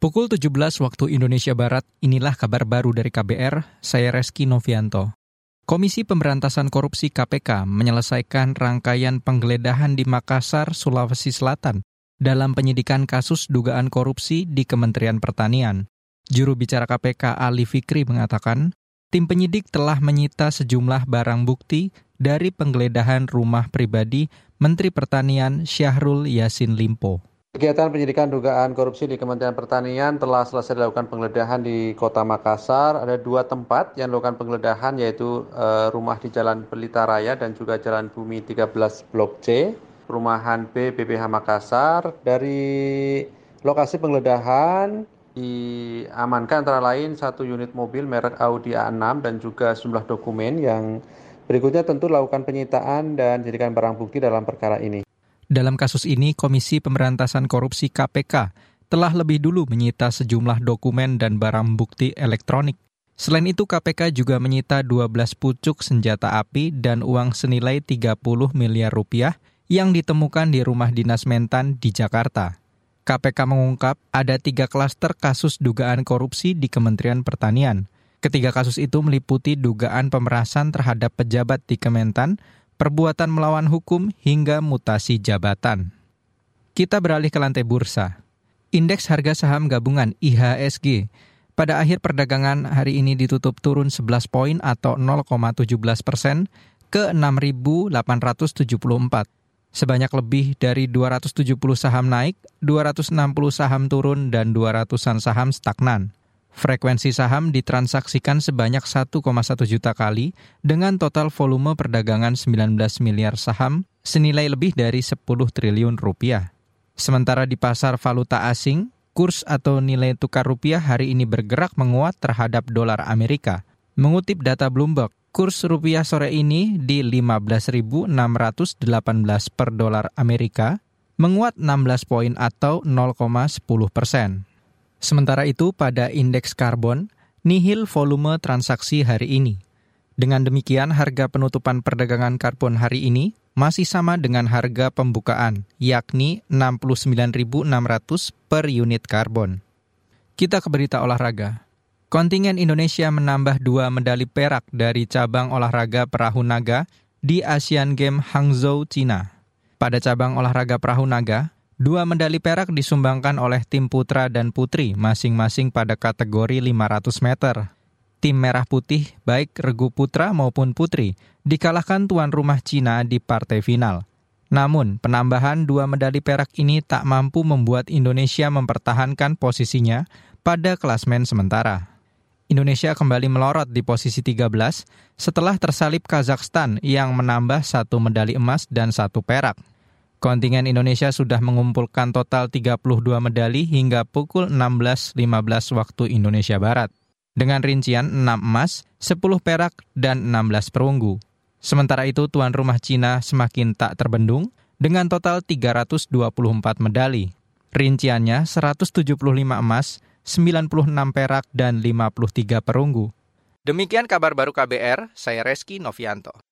Pukul 17 waktu Indonesia Barat, inilah kabar baru dari KBR, saya Reski Novianto. Komisi Pemberantasan Korupsi KPK menyelesaikan rangkaian penggeledahan di Makassar, Sulawesi Selatan dalam penyidikan kasus dugaan korupsi di Kementerian Pertanian. Juru bicara KPK Ali Fikri mengatakan, tim penyidik telah menyita sejumlah barang bukti dari penggeledahan rumah pribadi Menteri Pertanian Syahrul Yasin Limpo. Kegiatan penyidikan dugaan korupsi di Kementerian Pertanian telah selesai dilakukan penggeledahan di Kota Makassar. Ada dua tempat yang dilakukan penggeledahan yaitu e, rumah di Jalan Pelita Raya dan juga Jalan Bumi 13 Blok C, perumahan B BPH Makassar. Dari lokasi penggeledahan diamankan antara lain satu unit mobil merek Audi A6 dan juga sejumlah dokumen yang berikutnya tentu lakukan penyitaan dan jadikan barang bukti dalam perkara ini. Dalam kasus ini, Komisi Pemberantasan Korupsi KPK telah lebih dulu menyita sejumlah dokumen dan barang bukti elektronik. Selain itu, KPK juga menyita 12 pucuk senjata api dan uang senilai 30 miliar rupiah yang ditemukan di rumah dinas Mentan di Jakarta. KPK mengungkap ada tiga klaster kasus dugaan korupsi di Kementerian Pertanian. Ketiga kasus itu meliputi dugaan pemerasan terhadap pejabat di Kementan, perbuatan melawan hukum hingga mutasi jabatan. Kita beralih ke lantai bursa. Indeks harga saham gabungan IHSG pada akhir perdagangan hari ini ditutup turun 11 poin atau 0,17 persen ke 6.874. Sebanyak lebih dari 270 saham naik, 260 saham turun, dan 200-an saham stagnan. Frekuensi saham ditransaksikan sebanyak 1,1 juta kali dengan total volume perdagangan 19 miliar saham senilai lebih dari 10 triliun rupiah. Sementara di pasar valuta asing, kurs atau nilai tukar rupiah hari ini bergerak menguat terhadap dolar Amerika. Mengutip data Bloomberg, kurs rupiah sore ini di 15.618 per dolar Amerika, menguat 16 poin atau 0,10 persen. Sementara itu, pada indeks karbon, nihil volume transaksi hari ini. Dengan demikian, harga penutupan perdagangan karbon hari ini masih sama dengan harga pembukaan, yakni 69.600 per unit karbon. Kita ke berita olahraga. Kontingen Indonesia menambah dua medali perak dari cabang olahraga perahu naga di Asian Games Hangzhou, China. Pada cabang olahraga perahu naga, Dua medali perak disumbangkan oleh tim putra dan putri masing-masing pada kategori 500 meter. Tim merah putih, baik regu putra maupun putri, dikalahkan tuan rumah Cina di partai final. Namun, penambahan dua medali perak ini tak mampu membuat Indonesia mempertahankan posisinya pada klasmen sementara. Indonesia kembali melorot di posisi 13 setelah tersalip Kazakhstan yang menambah satu medali emas dan satu perak. Kontingen Indonesia sudah mengumpulkan total 32 medali hingga pukul 16.15 waktu Indonesia Barat. Dengan rincian 6 emas, 10 perak, dan 16 perunggu. Sementara itu tuan rumah Cina semakin tak terbendung dengan total 324 medali. Rinciannya 175 emas, 96 perak, dan 53 perunggu. Demikian kabar baru KBR, saya Reski Novianto.